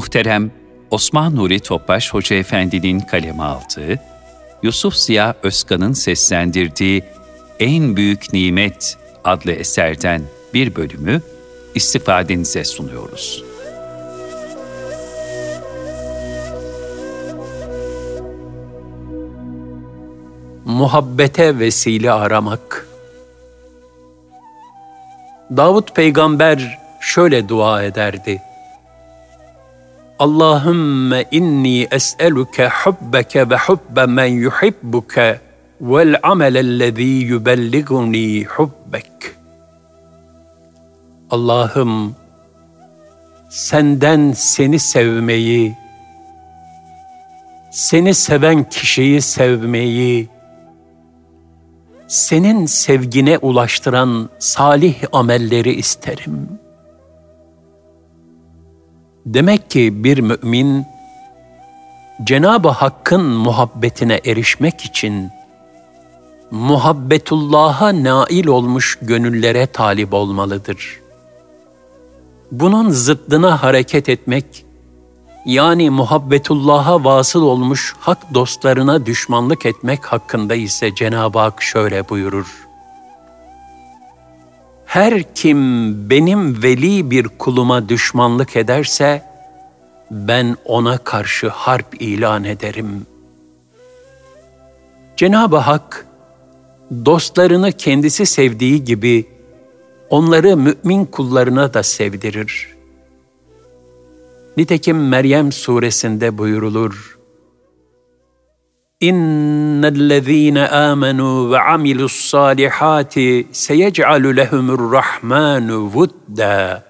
Muhterem Osman Nuri Topbaş Hoca Efendi'nin kaleme aldığı, Yusuf Ziya Özkan'ın seslendirdiği En Büyük Nimet adlı eserden bir bölümü istifadenize sunuyoruz. Muhabbete vesile aramak Davut peygamber şöyle dua ederdi. Allahümme inni es'eluke hubbeke ve hubbe men yuhibbuke vel amelellezî yubelliguni hubbek. Allah'ım senden seni sevmeyi, seni seven kişiyi sevmeyi, senin sevgine ulaştıran salih amelleri isterim. Demek ki bir mümin Cenab-ı Hakk'ın muhabbetine erişmek için muhabbetullah'a nail olmuş gönüllere talip olmalıdır. Bunun zıddına hareket etmek yani muhabbetullah'a vasıl olmuş hak dostlarına düşmanlık etmek hakkında ise Cenab-ı Hak şöyle buyurur. Her kim benim veli bir kuluma düşmanlık ederse, ben ona karşı harp ilan ederim. Cenab-ı Hak, dostlarını kendisi sevdiği gibi, onları mümin kullarına da sevdirir.'' Nitekim Meryem suresinde buyurulur. İnnellezîne âmenû ve amilussâlihâti seyec'alu lehumurrahmânu vudda.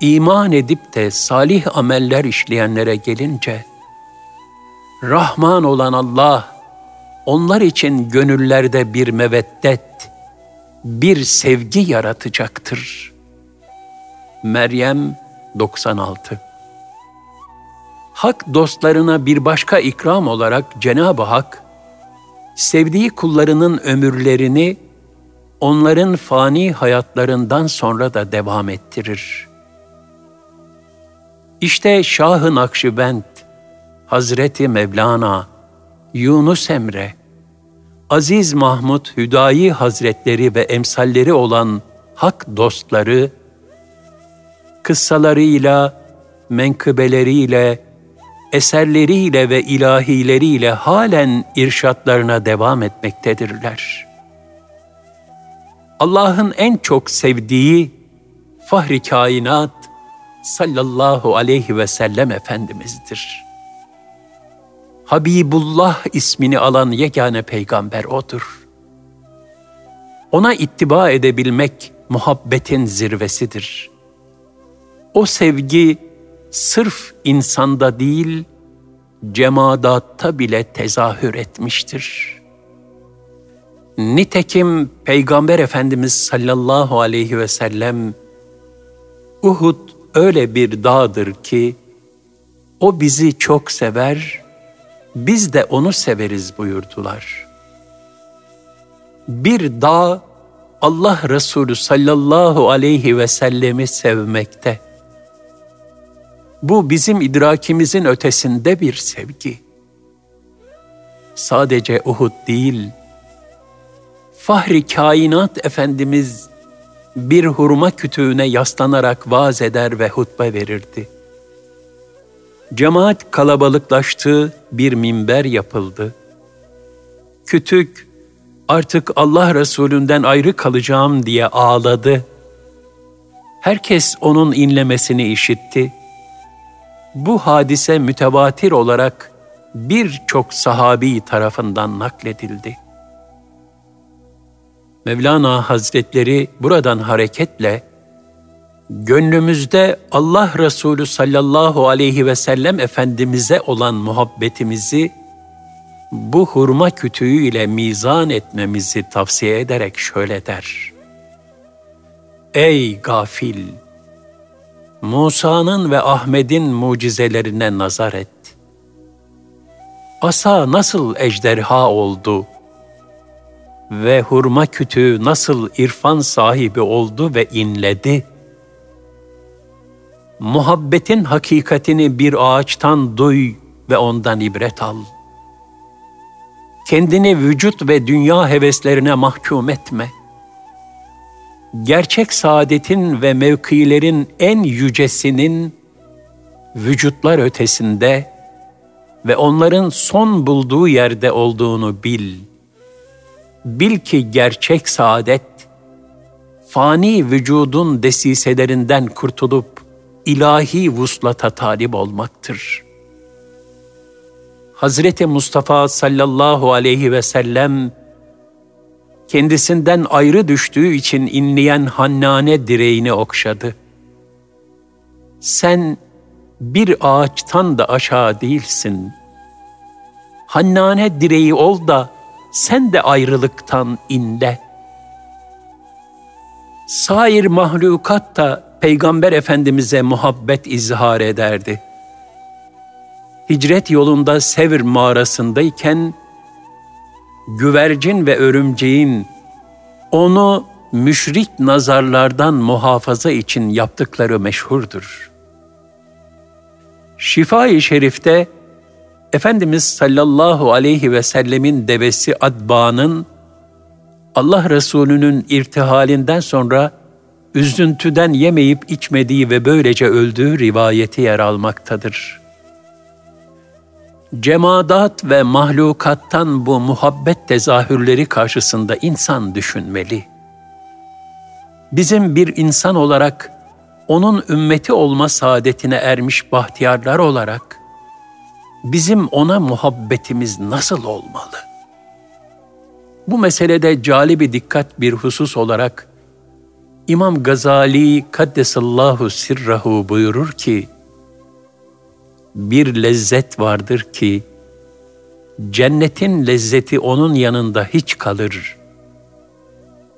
İman edip de salih ameller işleyenlere gelince, Rahman olan Allah, onlar için gönüllerde bir meveddet, bir sevgi yaratacaktır. Meryem 96 Hak dostlarına bir başka ikram olarak Cenab-ı Hak, sevdiği kullarının ömürlerini onların fani hayatlarından sonra da devam ettirir. İşte Şah-ı Nakşibend, Hazreti Mevlana, Yunus Emre, Aziz Mahmud Hüdayi Hazretleri ve emsalleri olan hak dostları, kıssalarıyla, menkıbeleriyle, eserleriyle ve ilahileriyle halen irşatlarına devam etmektedirler. Allah'ın en çok sevdiği fahri kainat sallallahu aleyhi ve sellem Efendimiz'dir. Habibullah ismini alan yegane peygamber O'dur. Ona ittiba edebilmek muhabbetin zirvesidir.'' O sevgi sırf insanda değil, cemadatta bile tezahür etmiştir. Nitekim Peygamber Efendimiz sallallahu aleyhi ve sellem Uhud öyle bir dağdır ki o bizi çok sever, biz de onu severiz buyurdular. Bir dağ Allah Resulü sallallahu aleyhi ve sellemi sevmekte bu bizim idrakimizin ötesinde bir sevgi. Sadece Uhud değil, Fahri Kainat Efendimiz bir hurma kütüğüne yaslanarak vaaz eder ve hutbe verirdi. Cemaat kalabalıklaştı, bir minber yapıldı. Kütük artık Allah Resulünden ayrı kalacağım diye ağladı. Herkes onun inlemesini işitti bu hadise mütevatir olarak birçok sahabi tarafından nakledildi. Mevlana Hazretleri buradan hareketle gönlümüzde Allah Resulü sallallahu aleyhi ve sellem Efendimiz'e olan muhabbetimizi bu hurma kütüğü ile mizan etmemizi tavsiye ederek şöyle der. Ey gafil! Musa'nın ve Ahmet'in mucizelerine nazar et. Asa nasıl ejderha oldu ve hurma kütüğü nasıl irfan sahibi oldu ve inledi. muhabbetin hakikatini bir ağaçtan duy ve ondan ibret al. Kendini vücut ve dünya heveslerine mahkum etme. Gerçek saadetin ve mevkilerin en yücesinin vücutlar ötesinde ve onların son bulduğu yerde olduğunu bil. Bil ki gerçek saadet, fani vücudun desiselerinden kurtulup ilahi vuslata talip olmaktır. Hazreti Mustafa sallallahu aleyhi ve sellem kendisinden ayrı düştüğü için inleyen Hannane direğini okşadı. Sen bir ağaçtan da aşağı değilsin. Hannane direği ol da sen de ayrılıktan inle. Sair mahlukat da Peygamber Efendimiz'e muhabbet izhar ederdi. Hicret yolunda Sevr mağarasındayken güvercin ve örümceğin onu müşrik nazarlardan muhafaza için yaptıkları meşhurdur. Şifa-i Şerif'te Efendimiz sallallahu aleyhi ve sellemin devesi Adba'nın Allah Resulü'nün irtihalinden sonra üzüntüden yemeyip içmediği ve böylece öldüğü rivayeti yer almaktadır. Cemadat ve mahlukattan bu muhabbet tezahürleri karşısında insan düşünmeli. Bizim bir insan olarak onun ümmeti olma saadetine ermiş bahtiyarlar olarak bizim ona muhabbetimiz nasıl olmalı? Bu meselede calibi dikkat bir husus olarak İmam Gazali Kaddesallahu Sirrahu buyurur ki, bir lezzet vardır ki, cennetin lezzeti onun yanında hiç kalır.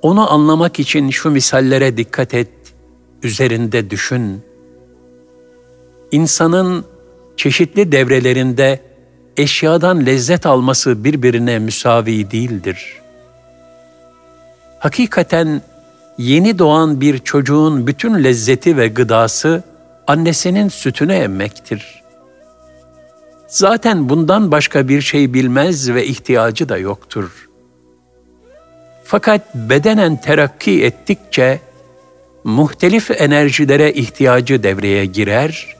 Onu anlamak için şu misallere dikkat et, üzerinde düşün. İnsanın çeşitli devrelerinde eşyadan lezzet alması birbirine müsavi değildir. Hakikaten yeni doğan bir çocuğun bütün lezzeti ve gıdası annesinin sütünü emmektir. Zaten bundan başka bir şey bilmez ve ihtiyacı da yoktur. Fakat bedenen terakki ettikçe muhtelif enerjilere ihtiyacı devreye girer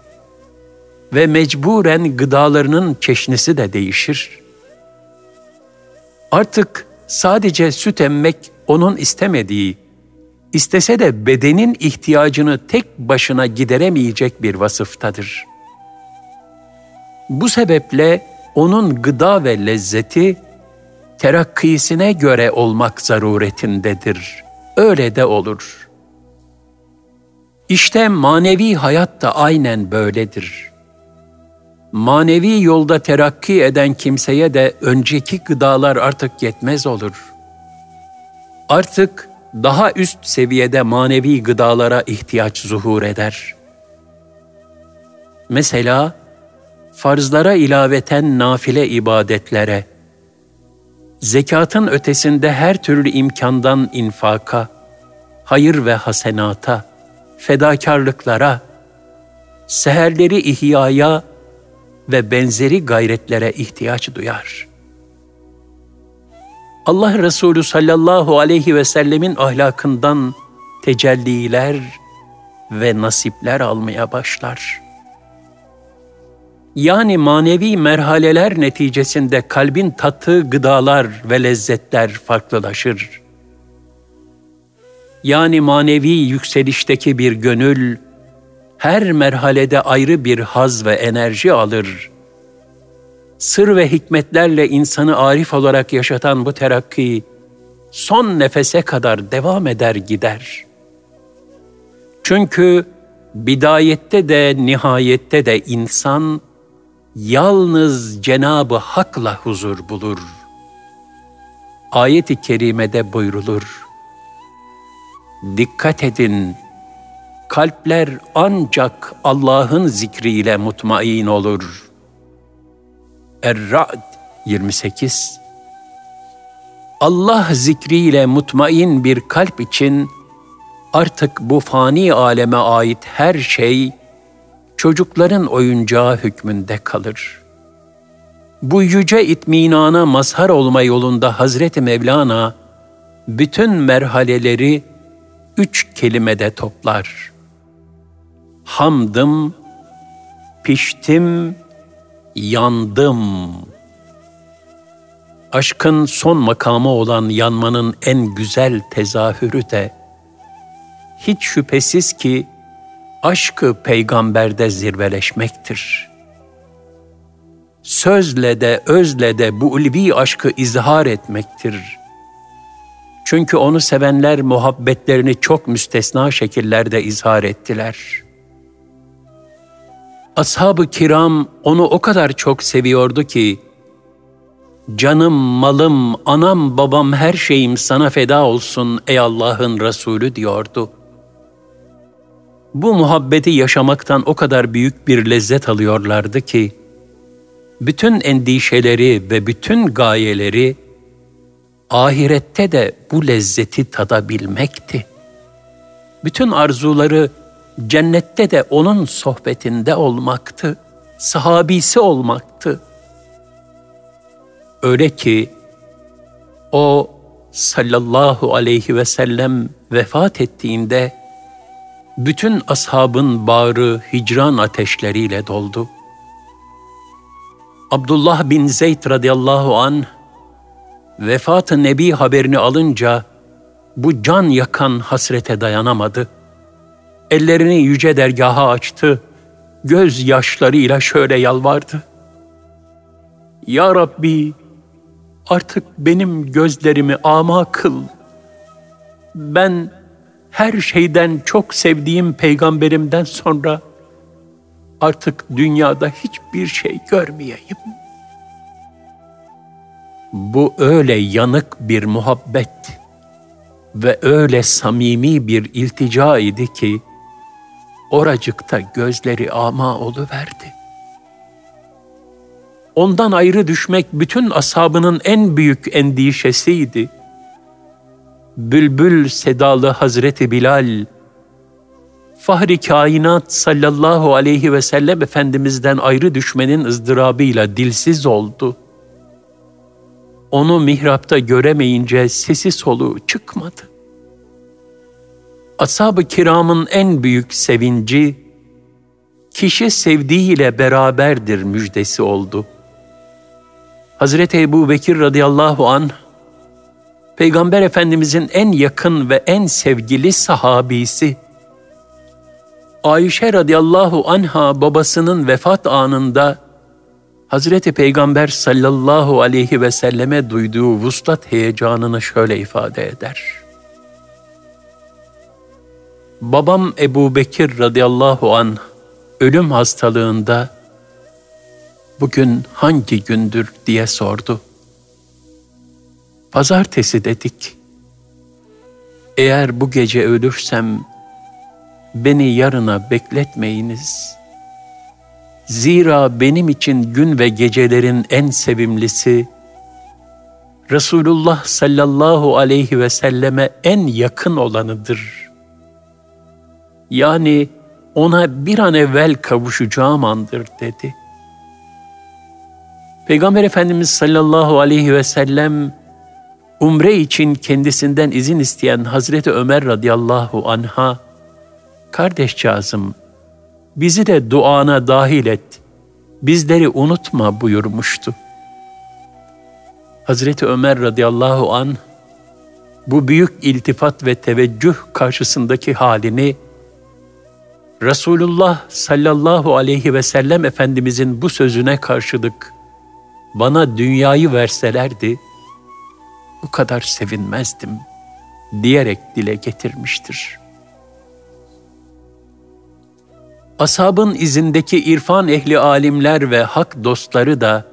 ve mecburen gıdalarının çeşnisi de değişir. Artık sadece süt emmek onun istemediği, istese de bedenin ihtiyacını tek başına gideremeyecek bir vasıftadır. Bu sebeple onun gıda ve lezzeti terakkisine göre olmak zaruretindedir. Öyle de olur. İşte manevi hayat da aynen böyledir. Manevi yolda terakki eden kimseye de önceki gıdalar artık yetmez olur. Artık daha üst seviyede manevi gıdalara ihtiyaç zuhur eder. Mesela farzlara ilaveten nafile ibadetlere, zekatın ötesinde her türlü imkandan infaka, hayır ve hasenata, fedakarlıklara, seherleri ihyaya ve benzeri gayretlere ihtiyaç duyar.'' Allah Resulü sallallahu aleyhi ve sellemin ahlakından tecelliler ve nasipler almaya başlar. Yani manevi merhaleler neticesinde kalbin tattığı gıdalar ve lezzetler farklılaşır. Yani manevi yükselişteki bir gönül her merhalede ayrı bir haz ve enerji alır.'' sır ve hikmetlerle insanı arif olarak yaşatan bu terakki son nefese kadar devam eder gider. Çünkü bidayette de nihayette de insan yalnız Cenabı Hak'la huzur bulur. Ayet-i kerimede buyrulur. Dikkat edin, kalpler ancak Allah'ın zikriyle mutmain olur.'' Er-Ra'd 28 Allah zikriyle mutmain bir kalp için artık bu fani aleme ait her şey çocukların oyuncağı hükmünde kalır. Bu yüce itminana mazhar olma yolunda Hazreti Mevlana bütün merhaleleri üç kelimede toplar. Hamdım, piştim, yandım. Aşkın son makamı olan yanmanın en güzel tezahürü de hiç şüphesiz ki aşkı peygamberde zirveleşmektir. Sözle de özle de bu ulvi aşkı izhar etmektir. Çünkü onu sevenler muhabbetlerini çok müstesna şekillerde izhar ettiler. Ashab-ı kiram onu o kadar çok seviyordu ki, Canım, malım, anam, babam, her şeyim sana feda olsun ey Allah'ın Resulü diyordu.'' Bu muhabbeti yaşamaktan o kadar büyük bir lezzet alıyorlardı ki, bütün endişeleri ve bütün gayeleri ahirette de bu lezzeti tadabilmekti. Bütün arzuları cennette de onun sohbetinde olmaktı, sahabisi olmaktı. Öyle ki o sallallahu aleyhi ve sellem vefat ettiğinde bütün ashabın bağrı hicran ateşleriyle doldu. Abdullah bin Zeyd radıyallahu an vefatı Nebi haberini alınca bu can yakan hasrete dayanamadı. Ellerini yüce dergaha açtı, göz yaşlarıyla şöyle yalvardı. Ya Rabbi, artık benim gözlerimi ama kıl. Ben her şeyden çok sevdiğim peygamberimden sonra artık dünyada hiçbir şey görmeyeyim. Bu öyle yanık bir muhabbet ve öyle samimi bir iltica idi ki oracıkta gözleri ama oluverdi. Ondan ayrı düşmek bütün ashabının en büyük endişesiydi.'' Bülbül sedalı Hazreti Bilal, Fahri kainat sallallahu aleyhi ve sellem Efendimiz'den ayrı düşmenin ızdırabıyla dilsiz oldu. Onu mihrapta göremeyince sesi soluğu çıkmadı. Ashab-ı kiramın en büyük sevinci, kişi sevdiğiyle beraberdir müjdesi oldu. Hazreti Ebu Bekir radıyallahu anh, Peygamber Efendimizin en yakın ve en sevgili sahabisi. Ayşe radıyallahu anha babasının vefat anında Hazreti Peygamber sallallahu aleyhi ve selleme duyduğu vuslat heyecanını şöyle ifade eder. Babam Ebu Bekir radıyallahu anh ölüm hastalığında bugün hangi gündür diye sordu.'' Pazartesi dedik. Eğer bu gece ölürsem beni yarına bekletmeyiniz. Zira benim için gün ve gecelerin en sevimlisi Resulullah sallallahu aleyhi ve selleme en yakın olanıdır. Yani ona bir an evvel kavuşacağım andır dedi. Peygamber Efendimiz sallallahu aleyhi ve sellem umre için kendisinden izin isteyen Hazreti Ömer radıyallahu anha, kardeşcağızım bizi de duana dahil et, bizleri unutma buyurmuştu. Hazreti Ömer radıyallahu an bu büyük iltifat ve teveccüh karşısındaki halini Resulullah sallallahu aleyhi ve sellem Efendimizin bu sözüne karşılık bana dünyayı verselerdi, bu kadar sevinmezdim diyerek dile getirmiştir. Ashabın izindeki irfan ehli alimler ve hak dostları da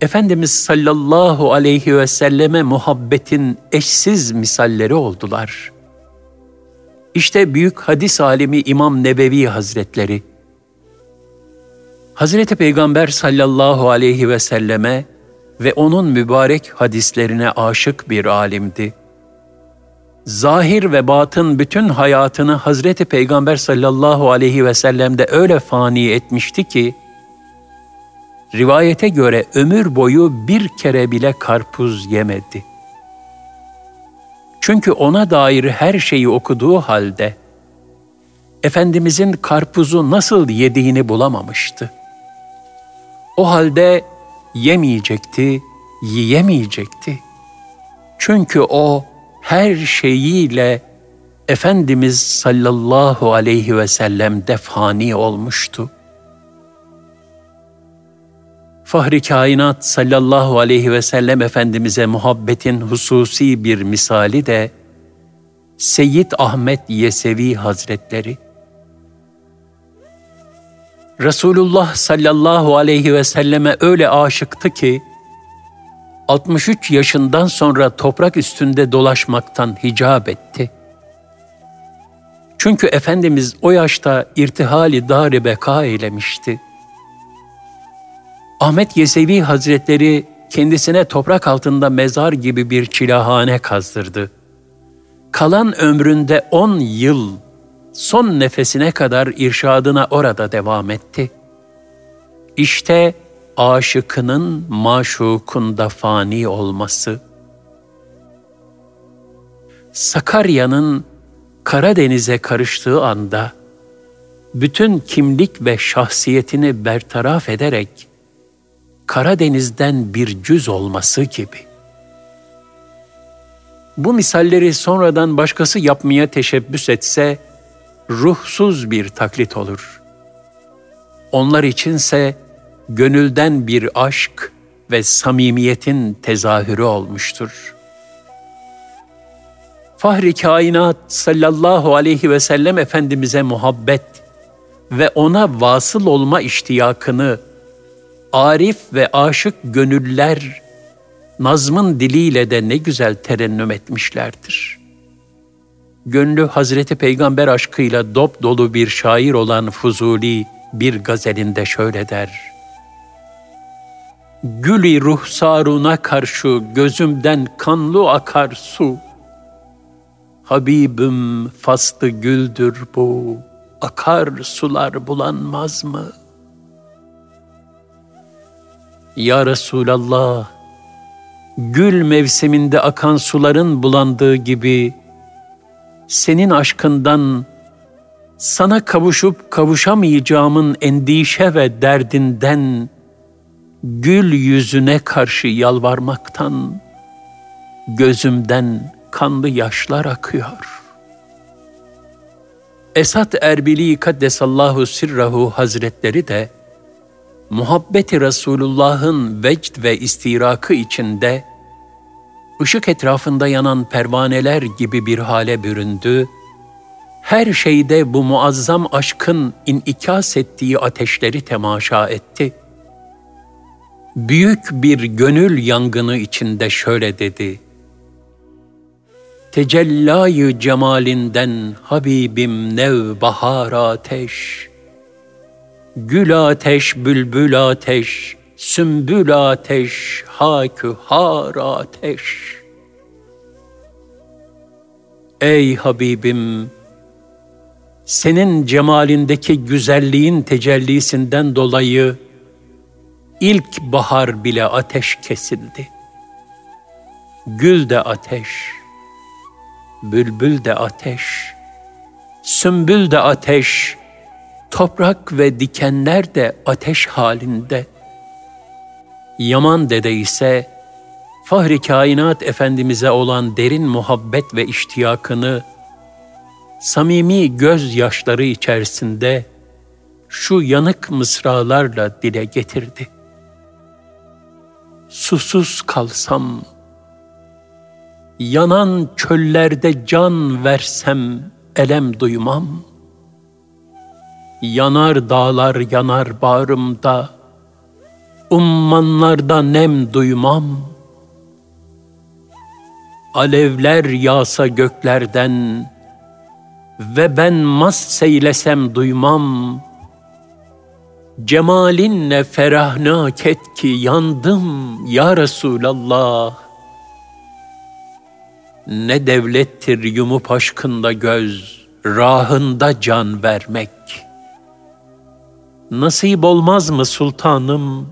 Efendimiz sallallahu aleyhi ve selleme muhabbetin eşsiz misalleri oldular. İşte büyük hadis alimi İmam Nebevi Hazretleri, Hazreti Peygamber sallallahu aleyhi ve selleme ve onun mübarek hadislerine aşık bir alimdi. zahir ve batın bütün hayatını Hazreti Peygamber sallallahu aleyhi ve sellem'de öyle fani etmişti ki, rivayete göre ömür boyu bir kere bile karpuz yemedi. Çünkü ona dair her şeyi okuduğu halde, Efendimizin karpuzu nasıl yediğini bulamamıştı. O halde yemeyecekti, yiyemeyecekti. Çünkü o her şeyiyle Efendimiz sallallahu aleyhi ve sellem defani olmuştu. Fahri kainat sallallahu aleyhi ve sellem Efendimiz'e muhabbetin hususi bir misali de Seyyid Ahmet Yesevi Hazretleri. Resulullah sallallahu aleyhi ve selleme öyle aşıktı ki, 63 yaşından sonra toprak üstünde dolaşmaktan hicap etti. Çünkü Efendimiz o yaşta irtihali dar beka eylemişti. Ahmet Yesevi Hazretleri kendisine toprak altında mezar gibi bir çilahane kazdırdı. Kalan ömründe on yıl, son nefesine kadar irşadına orada devam etti. İşte aşıkının maşukunda fani olması. Sakarya'nın Karadeniz'e karıştığı anda bütün kimlik ve şahsiyetini bertaraf ederek Karadeniz'den bir cüz olması gibi. Bu misalleri sonradan başkası yapmaya teşebbüs etse ruhsuz bir taklit olur. Onlar içinse gönülden bir aşk ve samimiyetin tezahürü olmuştur. Fahri kainat sallallahu aleyhi ve sellem Efendimiz'e muhabbet ve ona vasıl olma iştiyakını arif ve aşık gönüller nazmın diliyle de ne güzel terennüm etmişlerdir. Gönlü Hazreti Peygamber aşkıyla dop dolu bir şair olan Fuzuli bir gazelinde şöyle der. Gülü ruhsaruna karşı gözümden kanlı akar su. Habibim faslı güldür bu, akar sular bulanmaz mı? Ya Resulallah, gül mevsiminde akan suların bulandığı gibi, senin aşkından, sana kavuşup kavuşamayacağımın endişe ve derdinden, gül yüzüne karşı yalvarmaktan gözümden kanlı yaşlar akıyor. Esat Erbili Kaddesallahu Sirrahu Hazretleri de muhabbeti Resulullah'ın vecd ve istirakı içinde ışık etrafında yanan pervaneler gibi bir hale büründü, her şeyde bu muazzam aşkın inikas ettiği ateşleri temaşa etti.'' büyük bir gönül yangını içinde şöyle dedi. Tecellayı cemalinden Habibim nev bahar ateş, Gül ateş, bülbül ateş, sümbül ateş, hakühar ateş. Ey Habibim, senin cemalindeki güzelliğin tecellisinden dolayı İlk bahar bile ateş kesildi. Gül de ateş, bülbül de ateş, sümbül de ateş, toprak ve dikenler de ateş halinde. Yaman dede ise Fahri Kainat Efendimiz'e olan derin muhabbet ve iştiyakını samimi gözyaşları içerisinde şu yanık mısralarla dile getirdi susuz kalsam, yanan çöllerde can versem elem duymam. Yanar dağlar yanar bağrımda, ummanlarda nem duymam. Alevler yağsa göklerden ve ben mast seylesem duymam.'' Cemalinle ferahnak et ki yandım ya Resulallah. Ne devlettir yumup aşkında göz, rahında can vermek. Nasip olmaz mı sultanım,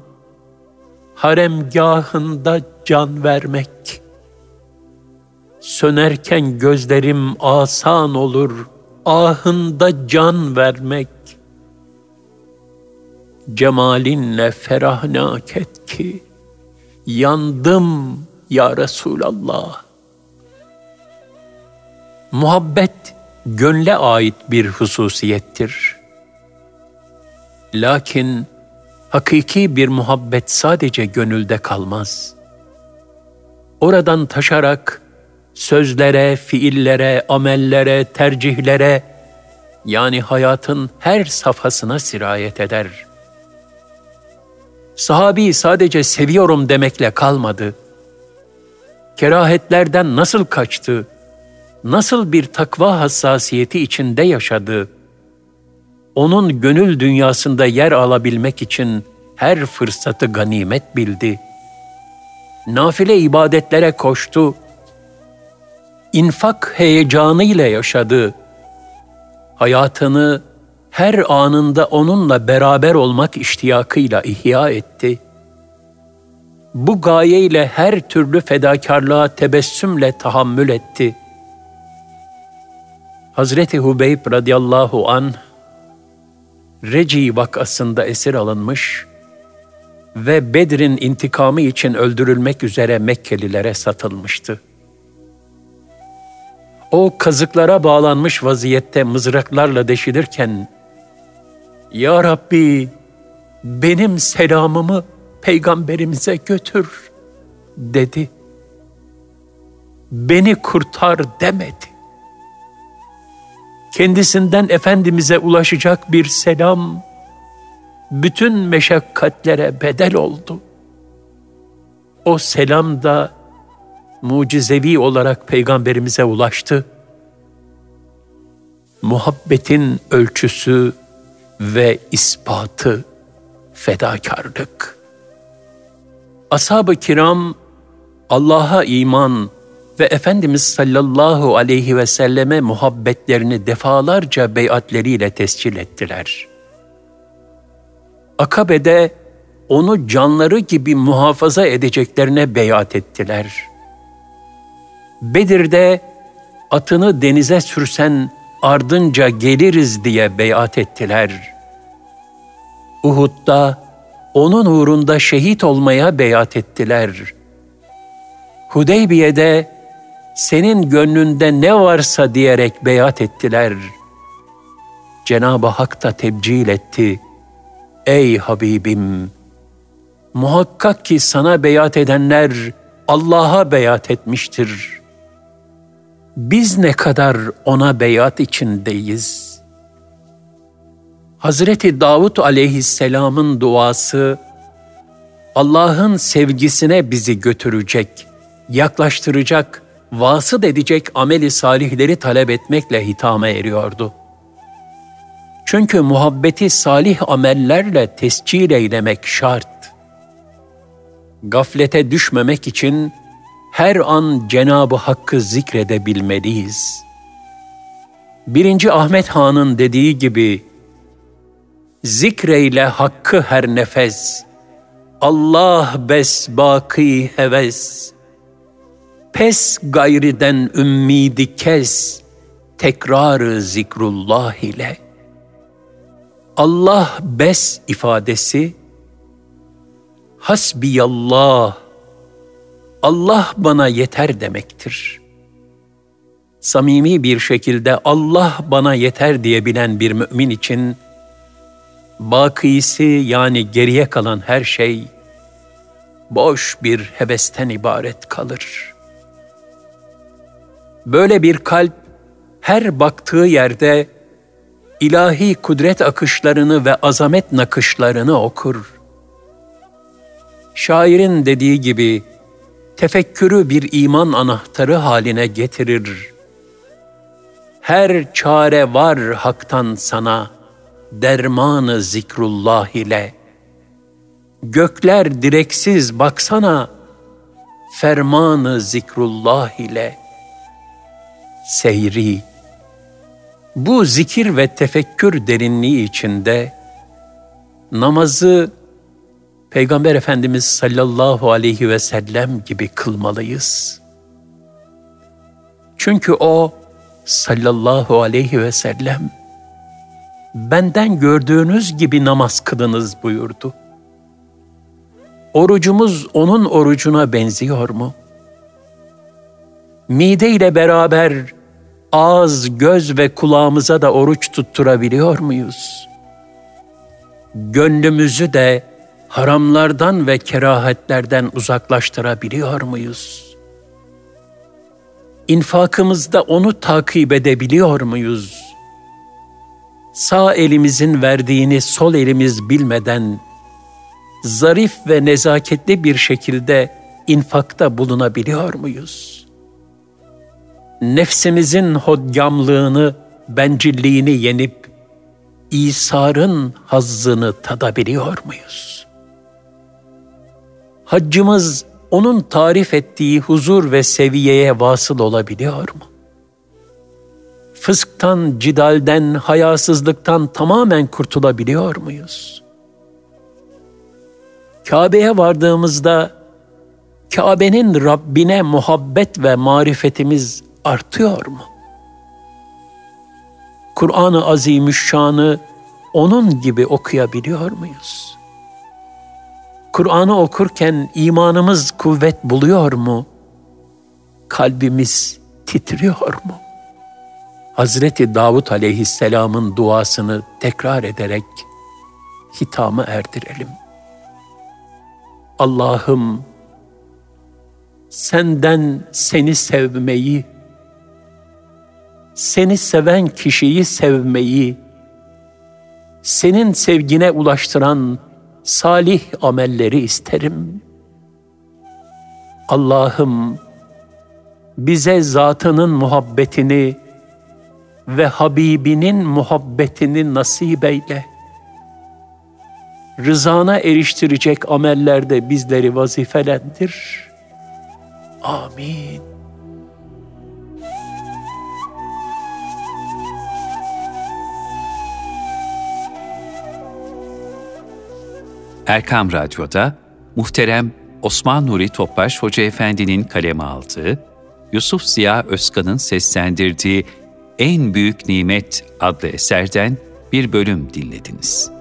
haremgahında can vermek? Sönerken gözlerim asan olur, ahında can vermek. Cemalinle ferahnak et ki, yandım ya Resulallah. Muhabbet gönle ait bir hususiyettir. Lakin hakiki bir muhabbet sadece gönülde kalmaz. Oradan taşarak sözlere, fiillere, amellere, tercihlere yani hayatın her safhasına sirayet eder. Sahabi sadece seviyorum demekle kalmadı. Kerahetlerden nasıl kaçtı? Nasıl bir takva hassasiyeti içinde yaşadı? Onun gönül dünyasında yer alabilmek için her fırsatı ganimet bildi. Nafile ibadetlere koştu, infak heyecanıyla yaşadı. Hayatını her anında onunla beraber olmak iştiyakıyla ihya etti. Bu gayeyle her türlü fedakarlığa tebessümle tahammül etti. Hazreti Hubeyb radıyallahu an Reci vakasında esir alınmış ve Bedir'in intikamı için öldürülmek üzere Mekkelilere satılmıştı. O kazıklara bağlanmış vaziyette mızraklarla deşilirken, Ya Rabbi benim selamımı peygamberimize götür dedi. Beni kurtar demedi. Kendisinden Efendimiz'e ulaşacak bir selam, bütün meşakkatlere bedel oldu. O selam da mucizevi olarak peygamberimize ulaştı. Muhabbetin ölçüsü ve ispatı fedakarlık. Ashab-ı kiram Allah'a iman ve Efendimiz sallallahu aleyhi ve selleme muhabbetlerini defalarca beyatleriyle tescil ettiler. Akabe'de onu canları gibi muhafaza edeceklerine beyat ettiler. Bedir'de atını denize sürsen ardınca geliriz diye beyat ettiler. Uhud'da onun uğrunda şehit olmaya beyat ettiler. Hudeybiye'de senin gönlünde ne varsa diyerek beyat ettiler. Cenab-ı Hak da tebcil etti. Ey Habibim! Muhakkak ki sana beyat edenler Allah'a beyat etmiştir. Biz ne kadar ona beyat içindeyiz. Hazreti Davud aleyhisselamın duası Allah'ın sevgisine bizi götürecek, yaklaştıracak vasıt edecek ameli salihleri talep etmekle hitama eriyordu. Çünkü muhabbeti salih amellerle tescil eylemek şart. Gaflete düşmemek için her an Cenabı Hakk'ı zikredebilmeliyiz. Birinci Ahmet Han'ın dediği gibi, Zikreyle hakkı her nefes, Allah bes baki heves.'' Pes gayriden ümmidi kes, tekrarı zikrullah ile. Allah bes ifadesi, hasbiyallah, Allah bana yeter demektir. Samimi bir şekilde Allah bana yeter diyebilen bir mümin için, bakisi yani geriye kalan her şey, boş bir hevesten ibaret kalır.'' Böyle bir kalp her baktığı yerde ilahi kudret akışlarını ve azamet nakışlarını okur. Şairin dediği gibi tefekkürü bir iman anahtarı haline getirir. Her çare var haktan sana, dermanı zikrullah ile. Gökler direksiz baksana, fermanı zikrullah ile.'' Seyri. Bu zikir ve tefekkür derinliği içinde namazı Peygamber Efendimiz sallallahu aleyhi ve sellem gibi kılmalıyız. Çünkü o sallallahu aleyhi ve sellem benden gördüğünüz gibi namaz kılınız buyurdu. Orucumuz onun orucuna benziyor mu? Mide ile beraber ağız, göz ve kulağımıza da oruç tutturabiliyor muyuz? Gönlümüzü de haramlardan ve kerahetlerden uzaklaştırabiliyor muyuz? İnfakımızda onu takip edebiliyor muyuz? Sağ elimizin verdiğini sol elimiz bilmeden zarif ve nezaketli bir şekilde infakta bulunabiliyor muyuz? Nefsimizin hodgamlığını, bencilliğini yenip İsa'nın hazzını tadabiliyor muyuz? Haccımız onun tarif ettiği huzur ve seviyeye vasıl olabiliyor mu? Fısktan, cidalden, hayasızlıktan tamamen kurtulabiliyor muyuz? Kabe'ye vardığımızda Kabe'nin Rabbine muhabbet ve marifetimiz artıyor mu? Kur'an-ı Azimüşşan'ı onun gibi okuyabiliyor muyuz? Kur'an'ı okurken imanımız kuvvet buluyor mu? Kalbimiz titriyor mu? Hazreti Davut aleyhisselamın duasını tekrar ederek hitamı erdirelim. Allah'ım senden seni sevmeyi, seni seven kişiyi sevmeyi, senin sevgine ulaştıran salih amelleri isterim. Allah'ım bize zatının muhabbetini ve Habibinin muhabbetini nasip eyle. Rızana eriştirecek amellerde bizleri vazifelendir. Amin. Erkam Radyo'da muhterem Osman Nuri Topbaş Hoca Efendi'nin kaleme aldığı, Yusuf Ziya Özkan'ın seslendirdiği En Büyük Nimet adlı eserden bir bölüm dinlediniz.